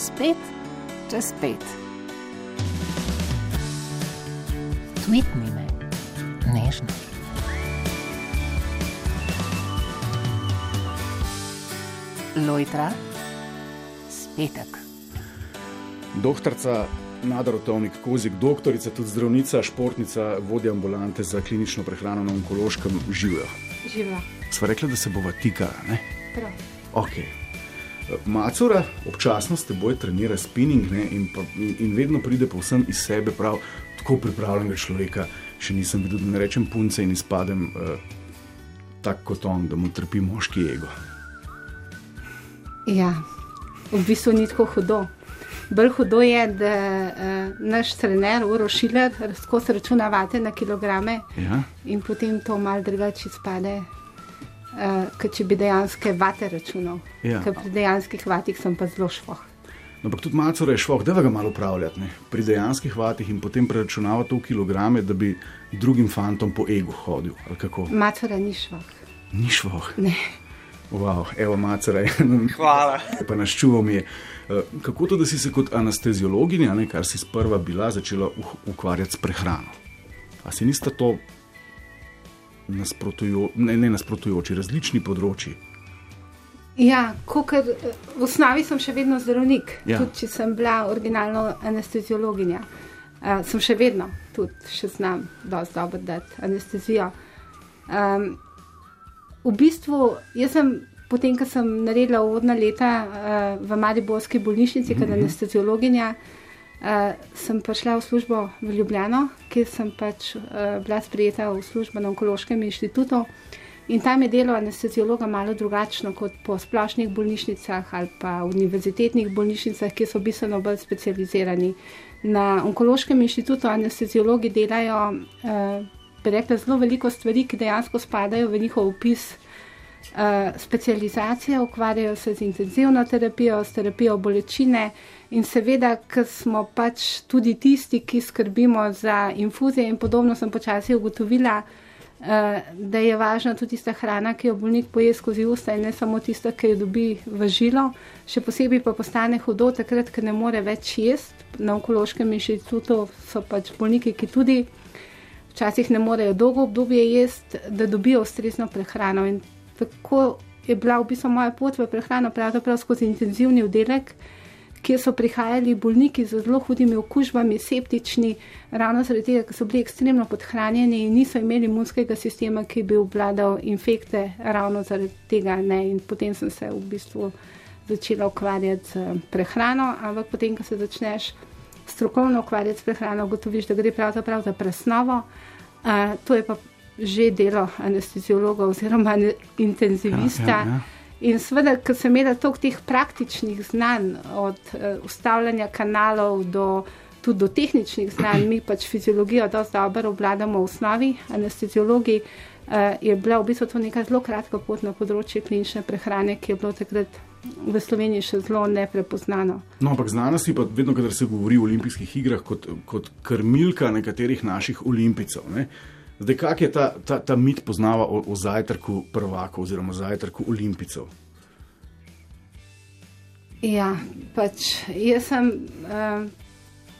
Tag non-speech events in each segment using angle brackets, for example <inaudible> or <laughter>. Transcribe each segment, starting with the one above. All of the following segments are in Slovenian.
spet čez pet. Tweetni me, nežno. Lojtra, spetek. Doktorica Nada Rotovnik Kozik, doktorica, tudi zdravnica, športnica, vodja ambulante za klinično prehrano na onkološkem življu. Živa. Sva rekla, da se bova tikala, ne? Prav. Ok. Macura občasno s teboj trenira spinning ne, in, pa, in, in vedno pride povsem iz sebe, prav tako pripravljenega človeka. Še nisem videl, da ne rečem punce in izpadem uh, tako kot on, da mu trpi moški ego. Ja, v bistvu ni tako hudo. Bolj hudo je, da uh, naš trener, Uro Šiler, skozi računa na kilograme Ja? in potem to mal drugače izpade, uh, kot če bi dejansko vate računal. Ja. Ker pri dejanskih vatih sem pa zelo švoh. No, ampak tudi Macura je šloh, da ga malo upravljati ne, pri dejanskih vatih in potem preračunavati to v kilograme, da bi drugim fantom po egu hodil. ali kako? Macora ni švoh. Ni šloh. Ne. Wow, evo, Macura je. Hvala. Pa naščuval mi je. Eh, Kako to, da si se kot anesteziologinja, ne, kar si sprva bila, začela ukvarjati s prehrano? A si nista to nasprotujo, ne, ne nasprotujoči, različni področji? Ja, ker v osnovi sem še vedno zdravnik, Ja. tudi če sem bila originalno anesteziologinja. Uh, sem še vedno, tudi še znam dosti dobro dati anestezijo. Um, v bistvu, jaz sem potem, ko sem naredila uvodna leta uh, v Mariborski bolnišnici, kot anesteziologinja, uh, sem prišla v službo v Ljubljano, kjer sem pač uh, bila sprejeta v službo na onkološkem inštitutu. In tam je delo anesteziologa malo drugačno kot po splošnih bolnišnicah ali pa univerzitetnih bolnišnicah, ki so bistveno bolj specializirani. Na onkološkem inštitutu anesteziologi delajo, eh, bi rekla, zelo veliko stvari, ki dejansko spadajo v njihov opis eh, specializacije, ukvarjajo se z intenzivno terapijo, s terapijo bolečine in seveda, ker smo pač tudi tisti, ki skrbimo za infuzije in podobno, sem počasi ugotovila, eh, da je važna tudi tista hrana, ki jo bolnik poje skozi usta in ne samo tista, ki jo dobi v žilo. Še posebej pa postane hudo takrat, ker ne more več jesti. Na onkološkem inštitutu so pač bolniki, ki tudi včasih ne morejo dolgo obdobje jesti, da dobijo ustrezno prehrano. In tako je bila v bistvu moja pot v prehrano, pravzaprav skozi intenzivni oddelek, kjer so prihajali bolniki z zelo hudimi okužbami, septični, ravno zaradi tega, ker so bili ekstremno podhranjeni in niso imeli imunskega sistema, ki bi obvladal infekte, ravno zaradi tega ne. In potem sem se v bistvu začela ukvarjati z prehrano, ampak potem, ko se začneš strokovno ukvarjati s prehrano, ugotoviš, da gre pravzaprav za presnovo. Uh, to je pa že delo anesteziologa oziroma intenzivista. Ja, ja, ja. In seveda, ker sem imela toliko teh praktičnih znanj, od uh, ustavljanja kanalov do, tudi do tehničnih znanj, mi pač fiziologijo dosti dobro obvladamo v osnovi, anesteziologi, uh, je bila v bistvu to neka zelo kratka pot na področje klinične prehrane, ki je bilo takrat v Sloveniji še zelo neprepoznano. No, ampak znanost je pa vedno, kadar se govori o olimpijskih igrah, kot, kot krmilka nekaterih naših olimpijcev. Ne? Zdaj, kak je ta, ta, ta mit poznava o, o zajtrku prvakov oziroma zajtrku olimpijcev? Ja, pač jaz sem uh,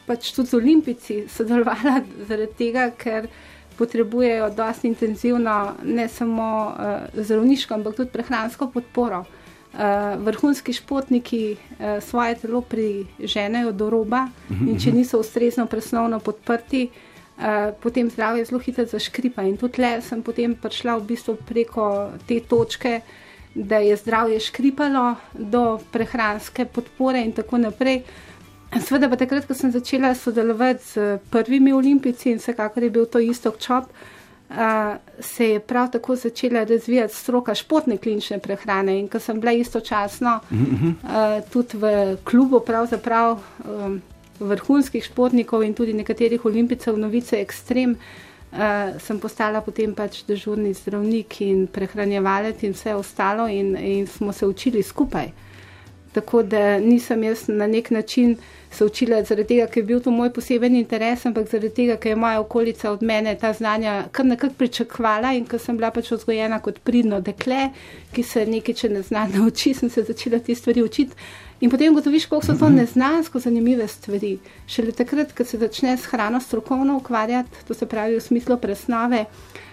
pač tudi z olimpijci sodelovala zaradi tega, ker potrebujejo dosti intenzivno ne samo uh, zdravniško, ampak tudi prehransko podporo. Uh, vrhunski športniki uh, svoje telo priženejo do roba in če niso ustrezno presnovno podprti, uh, potem zdravje zelo hitro zaškripa. In tudi le sem potem prišla v bistvu preko te točke, da je zdravje škripalo do prehranske podpore in tako naprej. Sveda pa takrat, ko sem začela sodelovati z prvimi olimpijci in vsekakor je bil to isto čop, uh, se je prav tako začela razvijati stroka športne klinične prehrane in ko sem bila istočasno uh, tudi v klubu pravzaprav um, vrhunskih športnikov in tudi nekaterih olimpijcev novice ekstrem, uh, sem postala potem pač dežurni zdravnik in prehranjevalec in vse ostalo in, in smo se učili skupaj. Tako da nisem jaz na nek način se učila zaradi tega, ker je bil to moj poseben interes, ampak zaradi tega, ker je moja okolica od mene ta znanja kar nekako pričakvala in ker sem bila pač vzgojena kot pridno dekle, ki se nekaj, če ne zna <laughs> nauči, sem se začela te stvari učiti. In potem gotoviš, koliko so to neznansko zanimive stvari. Šele takrat, ko se začne s hrano strokovno ukvarjati, to se pravi v smislu presnove,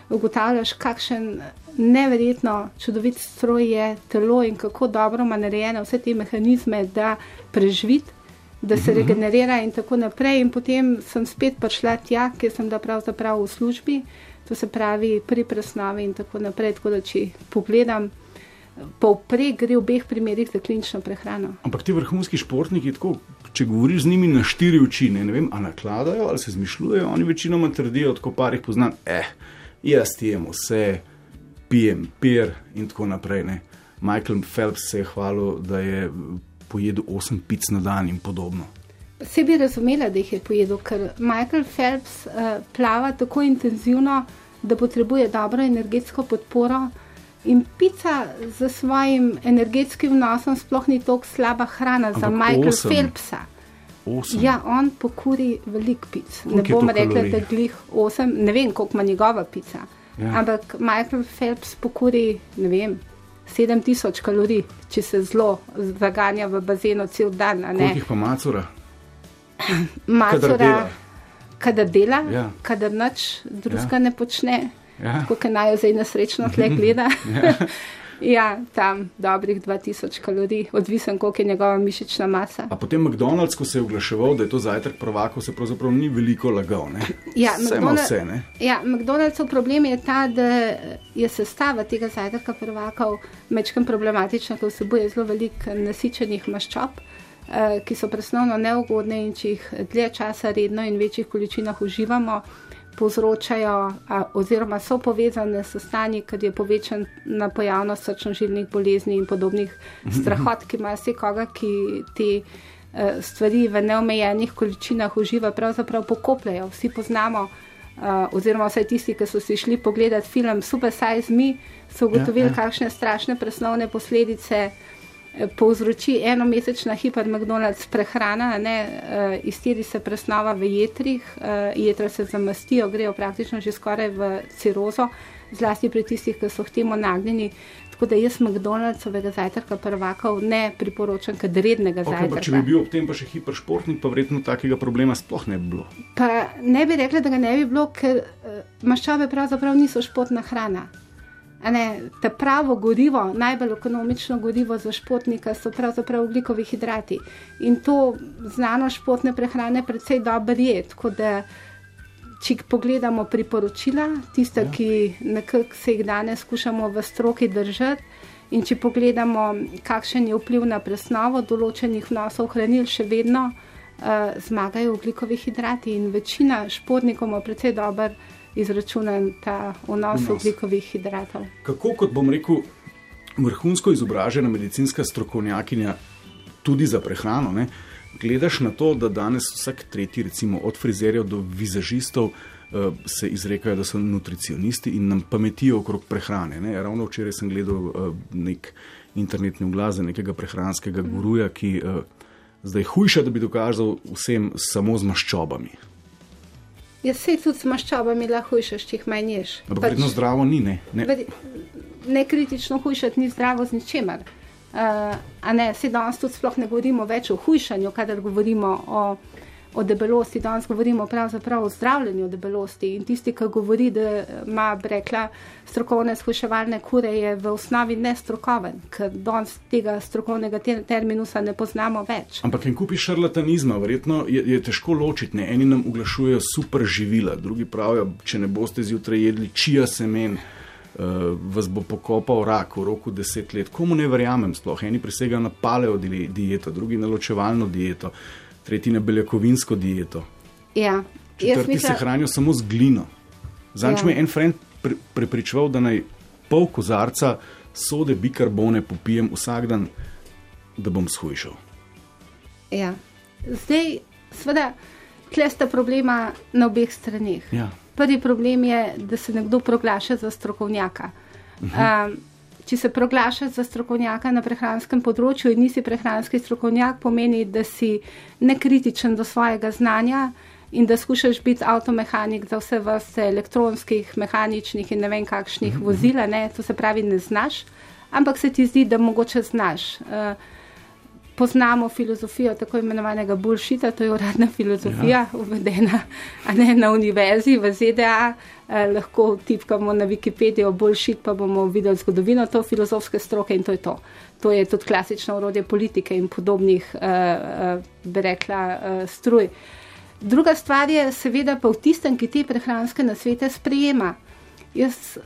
ugotavljaš, kakšen neverjetno čudovit stroj je telo in kako dobro ima narejene vse te mehanizme, da preživiti, da se regenerira in tako naprej. In potem sem spet prišla tja, kjer sem da pravzaprav v službi, to se pravi pri presnovi in tako naprej. Tako da če pogledam. Povprek gre v obeh primerih za klinično prehrano. Ampak ti vrhunski športniki, tako, če govoriš z njimi na štiri oči, ne, ne vem, ali nakladajo ali se zmišljujejo, oni večinoma trdijo, tako par jih poznam, eh, jaz jem vse, pijem pier in tako naprej. Ne. Michael Phelps se je hvalil, da je pojedel 8 pic na dan in podobno. Vse bi razumela, da jih je pojedel, ker Michael Phelps uh, plava tako intenzivno, da potrebuje dobro energetsko podporo. In pica z svojim energetskim vnosom sploh ni tako slaba hrana Ampak za Michael osem. Phelpsa. Osem. Ja, on pokuri veliko pic. Koliko ne je bom rekla, kalorij? da glih 8, ne vem, koliko ima njegova pica. Ja. Ampak Michael Phelps pokuri, ne vem, 7000 kalorij, če se zelo zaganja v bazenu cel dan. Koliko jih pa macura? <clears throat> Kadar Macura, dela. kadar dela, Ja. kadar nič drugega ne počne, Ja. kot naj jo zdaj nesrečno tle gleda. <laughs> Ja. Ja, tam dobrih 2000 kalorij, odvisen, koliko je njegova mišična masa. A potem McDonald's, ko se je oglaševal, da je to zajtrk prvakov, se pravzaprav ni veliko lagal. Ne? Ja, Vse ima vse, ne? Ja, McDonald'sov problem je ta, da je sestava tega zajtrka prvakov mečkim problematična, ker vsebuje zelo veliko nasičenih maščob, eh, ki so presnovno neugodne in če jih dlje časa redno in v večjih količinah uživamo, povzročajo oziroma so povezane s stanji, kad je povečana pojavnost srčno-žilnih bolezni in podobnih strahot, ki ima vse koga, ki te eh, stvari v neomejenih količinah uživa, pravzaprav pokopljajo. Vsi poznamo, uh, oziroma vsaj tisti, ki so si šli pogledati film Super Size Me, so ugotovili, Ja, ja, kakšne strašne presnovne posledice povzroči enomesečna hiper McDonald's prehrana, ne, uh, iztiri se presnova v jetrih, uh, jetra se zamastijo, grejo praktično že skoraj v cirozo, zlasti pri tistih, ki so k temu nagnjeni. Tako da jaz McDonald'sovega zajtrka prvakov ne priporočam kot rednega Okay, zajtrka. če bi bil ob tem pa še hiperšportnik, pa verjetno takega problema sploh ne bi bilo. Pa ne bi rekla, da ga ne bi bilo, ker uh, maščobe pravzaprav niso športna hrana. Ne, ta pravo gorivo, najbolj ekonomično gorivo za športnika so pravzaprav ugljikovi hidrati. In to znano športne prehrane precej dobro je. Tako da, če pogledamo priporočila, tiste, ja. ki nekako se jih danes skušamo v stroki držati, in če pogledamo, kakšen je vpliv na presnovo določenih vnosov hranil, še vedno uh, zmagajo ugljikovi hidrati. In večina športnikov ima precej dober izračunan ta vnos Vnos. ugljikovih hidratov. Kako, kot bom rekel, vrhunsko izobražena medicinska strokovnjakinja tudi za prehrano, ne, gledaš na to, da danes vsak tretji, recimo od frizerjev do vizažistov, eh, se izrekajo, da so nutricionisti in nam pametijo okrog prehrane. Ne. Ravno včeraj sem gledal eh, nek internetni oglas za nekega prehranskega guruja, ki eh, zdaj hujša, da bi dokazal vsem samo z maščobami. Jaz se tudi s maščobami lahko hujšaš, če jih manj ješ. Ampak verjetno zdravo ni. Ne. Ne. Vedi- Nekritično hujšati ni zdravo z ničemer. Uh, a ne, se danes tudi sploh ne govorimo več o hujšanju, kadar govorimo o, o debelosti, danes govorimo pravzaprav o zdravljenju debelosti. In tisti, ki govori, da ima, rekla, strokovne skuševalne kure, je v osnovi nestrokoven, ker danes tega strokovnega te- terminusa ne poznamo več. Ampak en kupi šarlatanizma, verjetno je, je težko ločiti. Ne? Eni nam oglašujejo super živila, drugi pravijo, če ne boste zjutraj jedli čija semen, uh, vas bo pokopal rak v roku deset let. Komu ne verjamem sploh? Eni prisegajo na paleo di- dieto, drugi na ločevalno dieto, tretji na beljakovinsko dieto, Ja, četrti mislim, se hranijo samo z glino. Zanč Ja. me je en friend pre, prepričeval, da naj pol kozarca sode bikarbone popijem vsak dan, da bom shujšal. ja. Zdaj, seveda, tle sta problema na obeh straneh. Ja. Prvi problem je, da se nekdo proglaša za strokovnjaka. Um, če se proglašaš za strokovnjaka na prehranskem področju in nisi prehranski strokovnjak, pomeni, da si nekritičen do svojega znanja in da skušaš biti avtomehanik za vse vrste elektronskih, mehaničnih in ne vem kakšnih mm -hmm. vozila, ne? to se pravi, ne znaš, ampak se ti zdi, da mogoče znaš. Uh, poznamo filozofijo tako imenovanega bullshita, to je uradna filozofija, ja. uvedena ne, na univerzi v ZDA. Eh, lahko tipkamo na Wikipedijo bullshit, pa bomo videli zgodovino to filozofske stroke in to je to. To je tudi klasično urodje politike in podobnih, eh, eh, bi rekla, eh, struj. Druga stvar je seveda pa v tistem, ki te prehranske nasvete sprejema. Jaz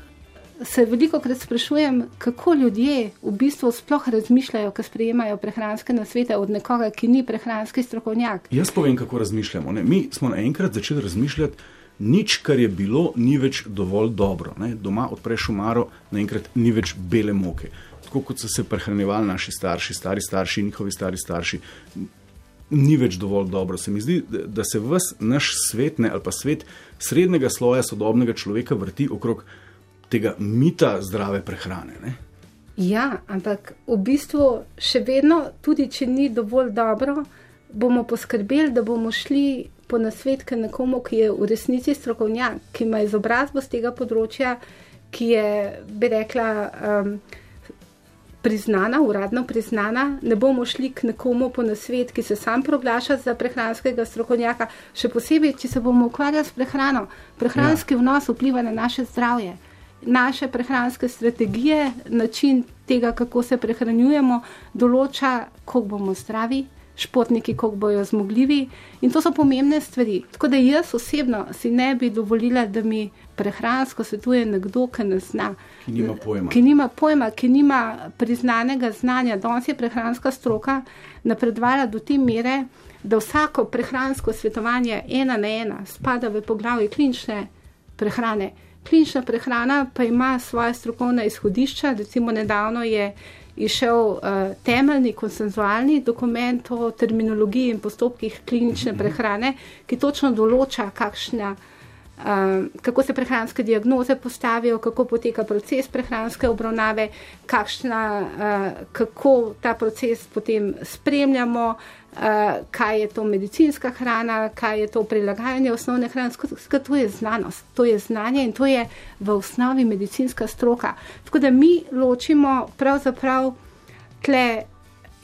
se veliko krat sprašujem, kako ljudje v bistvu sploh razmišljajo, ko sprejemajo prehranske nasvete od nekoga, ki ni prehranski strokovnjak. Jaz povem, kako razmišljamo. Ne? Mi smo naenkrat začeli razmišljati, nič, kar je bilo, ni več dovolj dobro. Ne? Doma odpreš umaro, naenkrat ni več bele moke. Tako kot so se prehranjevali naši starši, stari starši, njihovi stari starši. Ni več dovolj dobro. Se mi zdi, da se vse naš svet, ne, ali pa svet srednjega sloja sodobnega človeka vrti okrog tega mita zdrave prehrane. Ne? Ja, ampak v bistvu še vedno, tudi če ni dovolj dobro, bomo poskrbeli, da bomo šli po nasvetke nekomu, ki je v resnici strokovnjak, ki ima izobrazbo z tega področja, ki je, bi rekla, um, priznana, uradno priznana. Ne bomo šli k nekomu po nasvet, ki se sam proglaša za prehranskega strokovnjaka, še posebej, če se bomo ukvarjali s prehrano. Prehranski ja. vnos vpliva na naše zdravje naše prehranske strategije, način tega, kako se prehranjujemo, določa, koliko bomo zdravi, športniki, koliko bojo zmogljivi. In to so pomembne stvari. Tako da jaz osebno si ne bi dovolila, da mi prehransko svetuje nekdo, ki ne zna. Ki nima pojma. Ki nima, pojma, ki nima priznanega znanja. Danes je prehranska stroka napredovala do te mere, da vsako prehransko svetovanje ena na ena spada v poglavje klinične prehrane. Klinična prehrana pa ima svoje strokovne izhodišča. Recimo, nedavno je išel uh, temeljni konsenzualni dokument o terminologiji in postopkih klinične prehrane, ki točno določa, kakšna, uh, kako se prehranske diagnoze postavijo, kako poteka proces prehranske obravnave, kakšna, uh, kako ta proces potem spremljamo. Uh, kaj je to medicinska hrana, kaj je to prilagajanje osnovne hrane. Skratka, to je znanost, to je znanje in to je v osnovi medicinska stroka. Tako da mi ločimo pravzaprav tle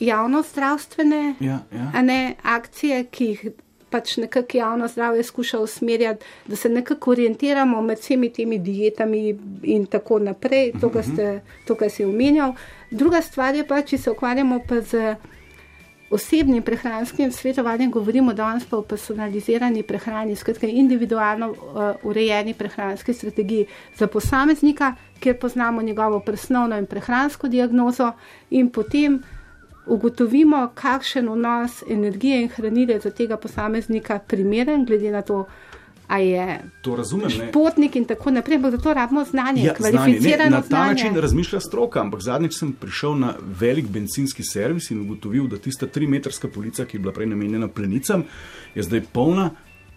javno zdravstvene ja, ja. Ne, akcije, ki jih. Pač nekako javno zdravje skuša usmerjati, da se nekako orientiramo med vsemi temi dietami, in tako naprej, to, kar mhm. si omenjal. Druga stvar je pa, če se ukvarjamo pa z osebnim prehranskim svetovanjem govorimo danes pa o personalizirani prehrani, skratka individualno uh, urejeni prehranski strategiji za posameznika, kjer poznamo njegovo presnovno in prehransko diagnozo in potem ugotovimo, kakšen vnos energije in hranile za tega posameznika primeren, glede na to, a je to razumem, športnik in tako naprej, ampak za to rabimo znanje, ja, kvalificirano znanje. Ne, na ta znanje. način razmišlja stroka, ampak zadnjič sem prišel na velik benzinski servis in ugotovil, da tista tri metrska polica, ki je bila prej namenjena plenicam, je zdaj polna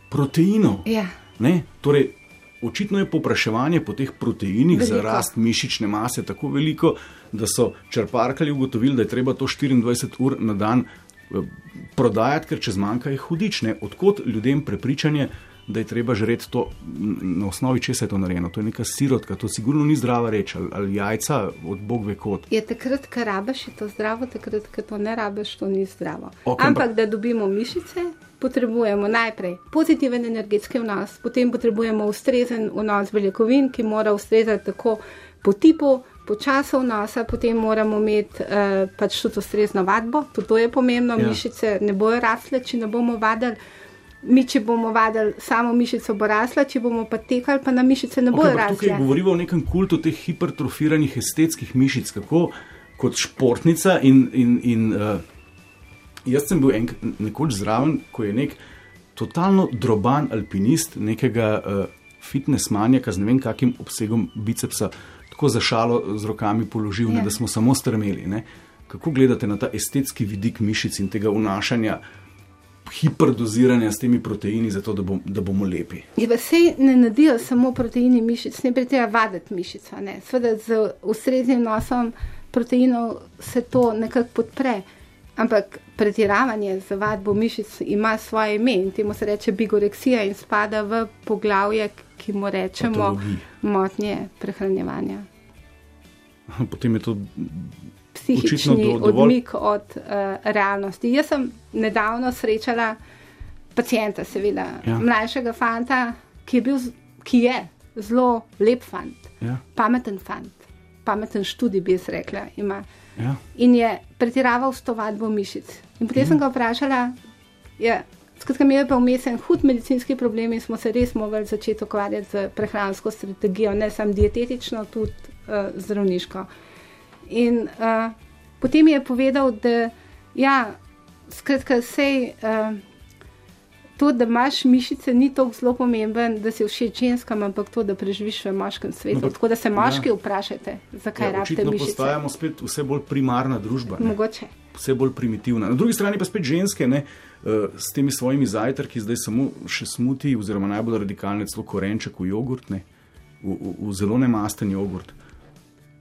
proteinov. Ja. Torej, očitno je popraševanje po teh proteinih veliko. za rast mišične mase tako veliko, da so črparkali ugotovili, da je treba to 24 ur na dan eh, prodajati, ker če zmanjka je hudične. Odkot ljudem prepričanje, da je treba žreti to, na osnovi česa je to narejeno. To je neka sirotka, to sigurno ni zdrava reč ali, ali jajca, od bog ve kot. Je takrat, ko rabiš, je to zdravo, takrat, ko to ne rabiš, to ni zdravo. Okay, Ampak, pa... da dobimo mišice, potrebujemo najprej pozitiven energetski vnos, potem potrebujemo ustrezen vnos beljakovin, ki mora ustrezati tako po tipu. Počasno vnosa, potem moramo imeti uh, pač tudi ustrezno vadbo, tudi to je pomembno. Ja. Mišice ne bojo rasle, če ne bomo vadili mi, če bomo vadili samo mišico, bo rasla, če bomo pa tekali, pa na mišice ne bojo okay, rasle. Tukaj govorimo o nekem kultu teh hipertrofiranih estetskih mišic, kako kot športnica. In, in, in, uh, jaz sem bil nekoč zraven, ko je nek totalno droban alpinist, nekega uh, fitness manjaka z ne vem kakim obsegom bicepsa, tako za šalo z rokami položil, ne, ja. da smo samo strmeli. Ne. Kako gledate na ta estetski vidik mišic in tega vnašanja? hiperdoziranja s temi proteini, zato da, bom, da bomo lepi. Vse ne naredijo samo proteini mišic, ne treba vaditi mišic. Sveda z ustreznim nosom proteinov se to nekako podpre. Ampak pretiravanje z vadbo mišic ima svoje ime in temu se reče bigoreksija in spada v poglavje, ki mu rečemo Patologij. motnje prehranjevanja. Potem je to Psihični do- dovolj- odmik od uh, realnosti. Jaz sem nedavno srečala pacijenta, seveda, Ja. mlajšega fanta, ki je, bil, ki je zelo lep fant, Ja, pameten fant, pameten študij, bi jaz rekla. Ima. ja. In je pretiraval s to vadbo mišic. In potem sem ga vprašala, ja, skratka, mi je pa vmes en hud medicinski problem in smo se res mogli začeti ukvarjati z prehransko strategijo, ne samo dietetično, tudi uh, zdravniško. In uh, potem je povedal, da ja, skratka, sej, uh, to, da imaš mišice, ni tako zelo pomemben, da si všeč ženskam, ampak to, da preživiš v moškem svetu. Ampak- No, tako da se moški ja. ja. vprašajte, zakaj ja rabite mišice. postajamo spet vse bolj primarna družba. Ne? Mogoče. vse bolj primitivna. Na drugi strani pa spet ženske ne, eh, s temi svojimi zajtrki, zdaj samo še smuti, oziroma najbolj radikalne, celo korenček v jogurt, ne, v, v, v zelo nemasten jogurt.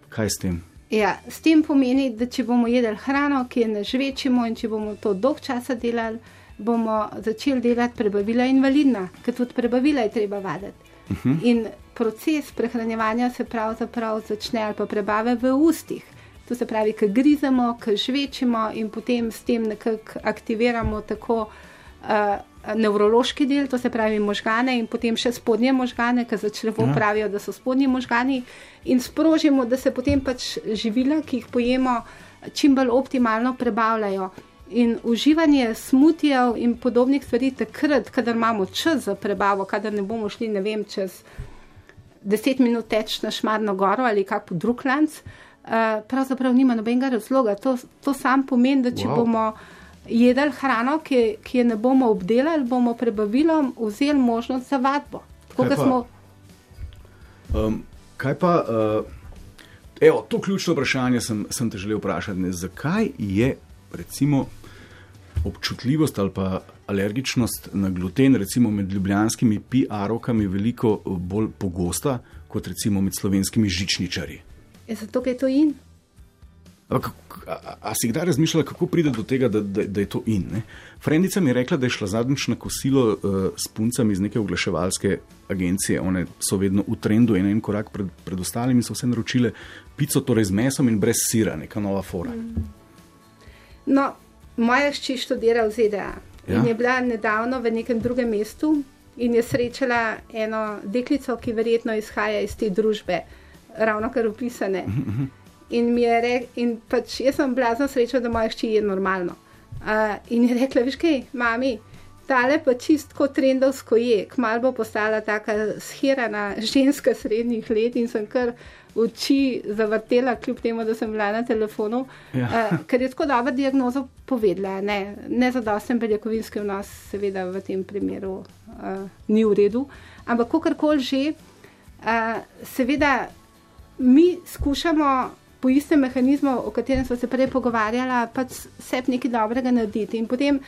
Kaj s tem? Ja, s tem pomeni, da če bomo jedli hrano, ki je ne žvečimo in če bomo to dolg časa delali, bomo začeli delati prebavila invalidna, ker tudi prebavila je treba vaditi. Uh -huh. In proces prehranjevanja se pravzaprav začne ali pa prebave v ustih. To se pravi, ko grizemo, ko žvečimo in potem s tem nekako aktiviramo tako uh, nevrološki del, to se pravi možgane in potem še spodnje možgane, ki za črevo ja. pravijo, da so spodnji možgani in sprožimo, da se potem pač živila, ki jih pojemo, čim bolj optimalno prebavljajo. In uživanje smutijev in podobnih stvari takrat, kadar imamo čas za prebavo, kadar ne bomo šli, ne vem, čez deset minut teč na Šmarno goro ali kak drug lanc, uh, pravzaprav nima nobenega razloga. To, to sam pomeni, da če Wow. bomo jedli hrano, ki, ki je ne bomo obdelali, bomo prebavilom vzeli možnost za vadbo. Tako Kaj pa- smo Um, kaj pa, uh, evo, to ključno vprašanje sem, sem te želel vprašati. Ne, zakaj je recimo občutljivost ali pa alergičnost na gluten, recimo med ljubljanskimi PR-ovkami, veliko eh, bolj pogosta kot recimo med slovenskimi žičničarji? je zato, ker je to in. Ampak, a, a, a si kdaj razmišljala, kako pride do tega, da, da, da je to in? Ne? Frendica mi je rekla, da je šla zadnjič na kosilo uh, s puncami iz neke oglaševalske agencije. One so vedno v trendu, en, en korak pred, pred ostalimi, so vse naročile pico, torej z mesom in brez sira, neka nova fora. No, moja hči študira v ZDA Ja. in je bila nedavno v nekem drugem mestu in je srečala eno deklico, ki verjetno izhaja iz te družbe, ravno kar opisane. In mi je rekla, in pač jaz sem blazno srečna, da moja hči je normalno. Uh, in je rekla, veš kaj, mami. Tale pa čistko trendovsko je, kmalo bo postala tako shirana ženska srednjih let in sem kar oči zavrtela, kljub temu, da sem bila na telefonu, Ja. uh, ker je tako dobro diagnozo povedala. Ne, nezadosten beljakovinski vnos, seveda v tem primeru uh, ni v redu, ampak kakorkoli že, uh, seveda mi skušamo po istem mehanizmu, o katerem smo se prej pogovarjali, pač sebi nekaj dobrega narediti. In potem,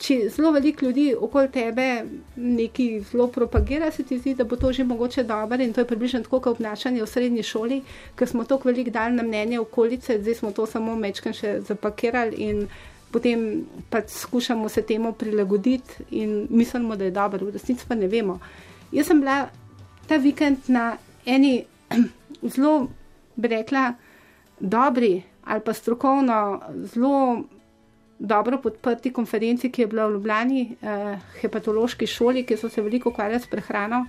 če zelo veliko ljudi okoli tebe nekaj zelo propagira, se ti zdi, da bo to že mogoče dobro. In to je približno tako, kot obnašanje v srednji šoli, ker smo tako veliko dali na mnenje okolice, zdaj smo to samo mečkam še zapakirali in potem pač skušamo se temu prilagoditi in mislimo, da je dobro, v resnici pa ne vemo. Jaz sem bila ta vikend na eni <clears throat> zelo, bi rekla, dobri ali pa strokovno zelo dobro podprti konferenci, ki je bila v Ljubljani, eh, hepatološki šoli, ki so se veliko ukvarjali s prehrano.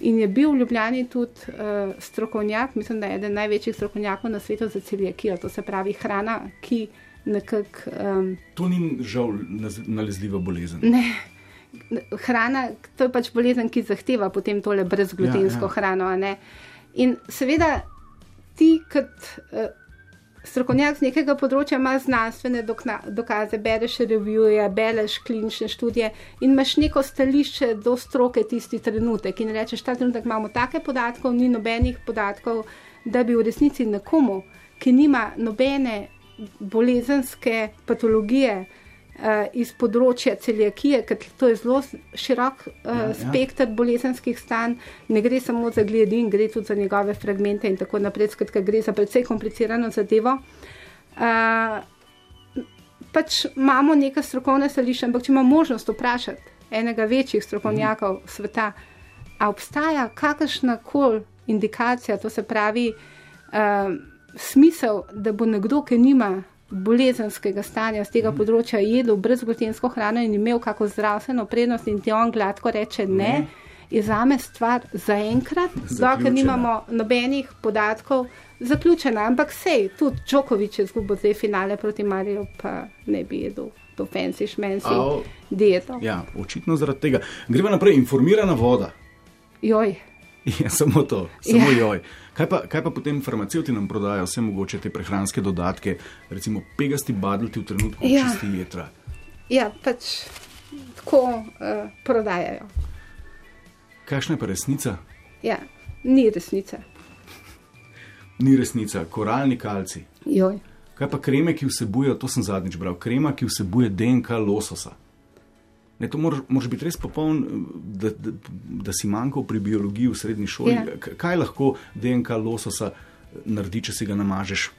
In je bil v Ljubljani tudi uh, strokovnjak, mislim, da je eden največjih strokovnjakov na svetu za celiakijo, to se pravi hrana, ki nekako. Um, To ni žal nalezljiva bolezen. ne, hrana, to je pač bolezen, ki zahteva potem tole brezglutensko Ja, ja, hrano. In seveda ti, kot uh, strokovnjak z nekega področja, imaš znanstvene dokna, dokaze, bereš revije, bereš klinične študije in imaš neko stališče do stroke tisti trenutek. In rečeš, ta trenutek imamo take podatkov, ni nobenih podatkov, da bi v resnici nekomu, ki nima nobene bolezenske patologije, iz področja celiakije, ker to je zelo širok uh, ja, ja. spektr bolezenskih stanj, ne gre samo za gledin, gre tudi za njegove fragmente in tako naprej, skratka gre za precej komplicirano zadevo. Uh, pač imamo neka strokovna stališča, ampak če imamo možnost vprašati enega večjih strokovnjakov mhm. sveta, a obstaja kakršna koli indikacija, to se pravi uh, smisel, da bo nekdo, ki nima bolezenskega stanja z tega mhm. področja, jedel brezglutensko hrano in imel kako zdravstveno prednost in ti on gladko reče ne. Je za me stvar zaenkrat, dokler nimamo nobenih podatkov, zaključena. Ampak sej, tudi Džokovič je zgubil zdaj finale proti Mariju, pa ne bi jedel to fancy šmensi dieto. Ja, očitno zaradi tega. Gremo naprej, informirana voda. Joj. <laughs> Ja, samo to, samo ja. joj. Kaj pa, kaj pa potem farmacevti nam prodajajo, vse mogoče te prehranske dodatke, recimo pegasti badlti v trenutku, ko ja. čisti jedra? Ja, pač tako uh, prodajajo. Kakšna je pa resnica? Ja, ni resnica. Ni resnica, koralni kalci. Joj. Kaj pa kreme, ki vsebujejo, to sem zadnjič bral, krema, ki vsebuje DNK lososa. Ne, to moraš biti res popoln, da, da, da si manjkal pri biologiji v srednji šoli. Ja. Kaj lahko DNK lososa naredi, če si ga namažeš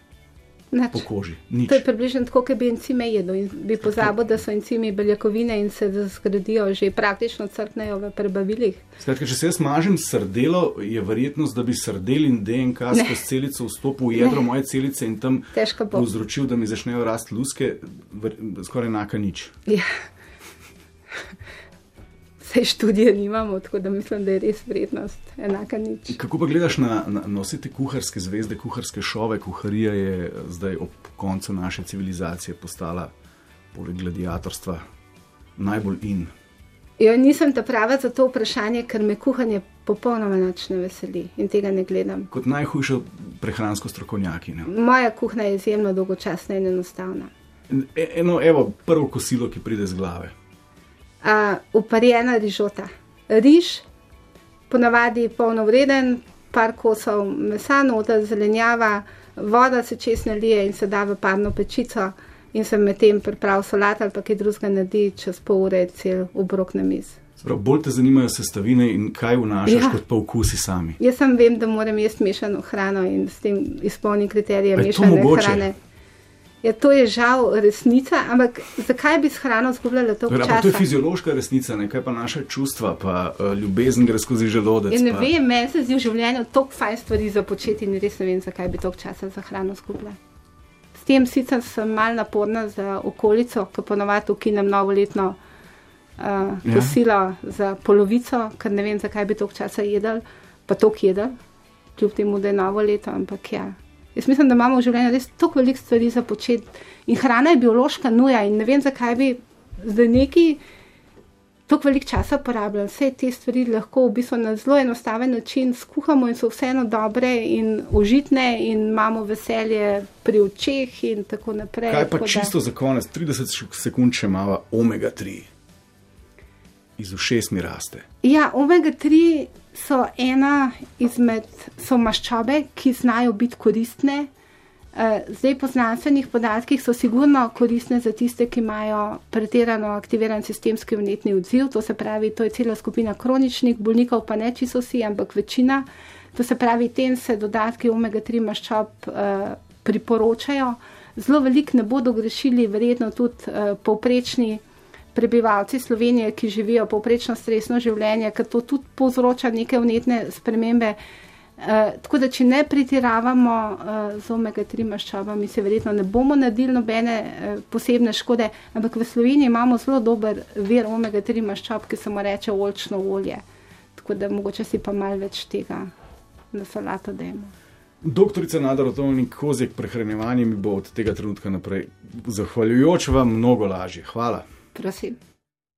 Nač. po koži? Nič. To je približno tako, kot bi encime jedel in bi pozabil, da so encimi beljakovine in se zgradijo že praktično crknejo v prebavilih. Skratka, če se jaz mažem srdelo, je verjetnost, da bi srdel in DNK skozi celico vstopil v jedro ne. moje celice in tam povzročil, da mi začnejo rasti luske, skoraj enaka nič. Ja. <laughs> Vse študije nimamo, tako da mislim, da je res vrednost enaka nič. Kako pa gledaš na, na nositi kuharske zvezde, kuharske šove? Kuharija je zdaj ob koncu naše civilizacije postala, poleg gladiatorstva, najbolj in. Jo, nisem ta prava za to vprašanje, ker me kuhanje popolnoma noč ne veseli in tega ne gledam. Kot najhujša prehransko strokovnjaki. Ne? Moja kuhna je izjemno dolgočasna in enostavna. E, eno, evo, prvo kosilo, ki pride z glave uparjena rižota. Riž, ponavadi polnovreden, par kosov mesa, nota zelenjava, voda se čez nalije in se da v parno pečico in se medtem pripravi solat ali pa kaj drugega naredi, čez pol ure cel obrok na miz. Prav, bolj te zanimajo sestavine in kaj vnašaš, ja. kot pa vkusi sami. Jaz sem vem, da moram jesti mešano hrano in s tem izpolnim kriterije mešane hrane. Ja, to je žal resnica, ampak zakaj bi s hrano zgubljali to čas? To je fiziološka resnica, nekaj pa naše čustva, pa uh, ljubezen gre skozi želodec. Ja, ne pa... vem, meni se zdi v življenju toliko fajn stvari za početi in res ne vem, zakaj bi toliko časa za hrano zgubljali. S tem sicer sem mal naporna za okolico, ko ponovadi ukinem novoletno uh, kosilo ja. za polovico, ker ne vem, zakaj bi toliko časa jedel, pa toliko jedel, kljub temu, da je novo leto, ampak ja. Jaz mislim, da imamo v življenju res toliko velik stvari za početi. In hrana je biološka nuja in ne vem, zakaj bi zdaj neki toliko velik časa porabljali. Vse te stvari lahko v bistvu na zelo enostaven način skuhamo in so vseeno dobre in užitne in imamo veselje pri očeh in tako naprej. Kaj pa čisto da... za konec, 30 sekund, če imamo omega 3, iz ušes mi raste. Ja, omega 3 so ena izmed so maščobe, ki znajo biti koristne. Eh, zdaj, po znanstvenih podatkih, so sigurno koristne za tiste, ki imajo pretirano aktiviran sistemski vnetni odziv. To se pravi, to je cela skupina kroničnih bolnikov, pa ne čisto vsi, ampak večina. To se pravi, tem se dodatki omega-3 maščob eh, priporočajo. Zelo velik ne bodo grešili, verjetno tudi eh, povprečni prebivalci Slovenije, ki živijo povprečno stresno življenje, ker to tudi povzroča neke vnetne spremembe. Uh, tako da, če ne pretiravamo uh, z omega-3 maščobami, se verjetno ne bomo naredili nobene uh, posebne škode, ampak v Sloveniji imamo zelo dober vir omega-3 maščob, ki se mu reče olčno olje. Tako da, mogoče si pa malo več tega na solato dajemo. Doktorica Nadar Otovnik Kozek, prehranjevanje mi bo od tega trenutka naprej, zahvaljujoč vam, mnogo lažje. Hvala. Pero sí.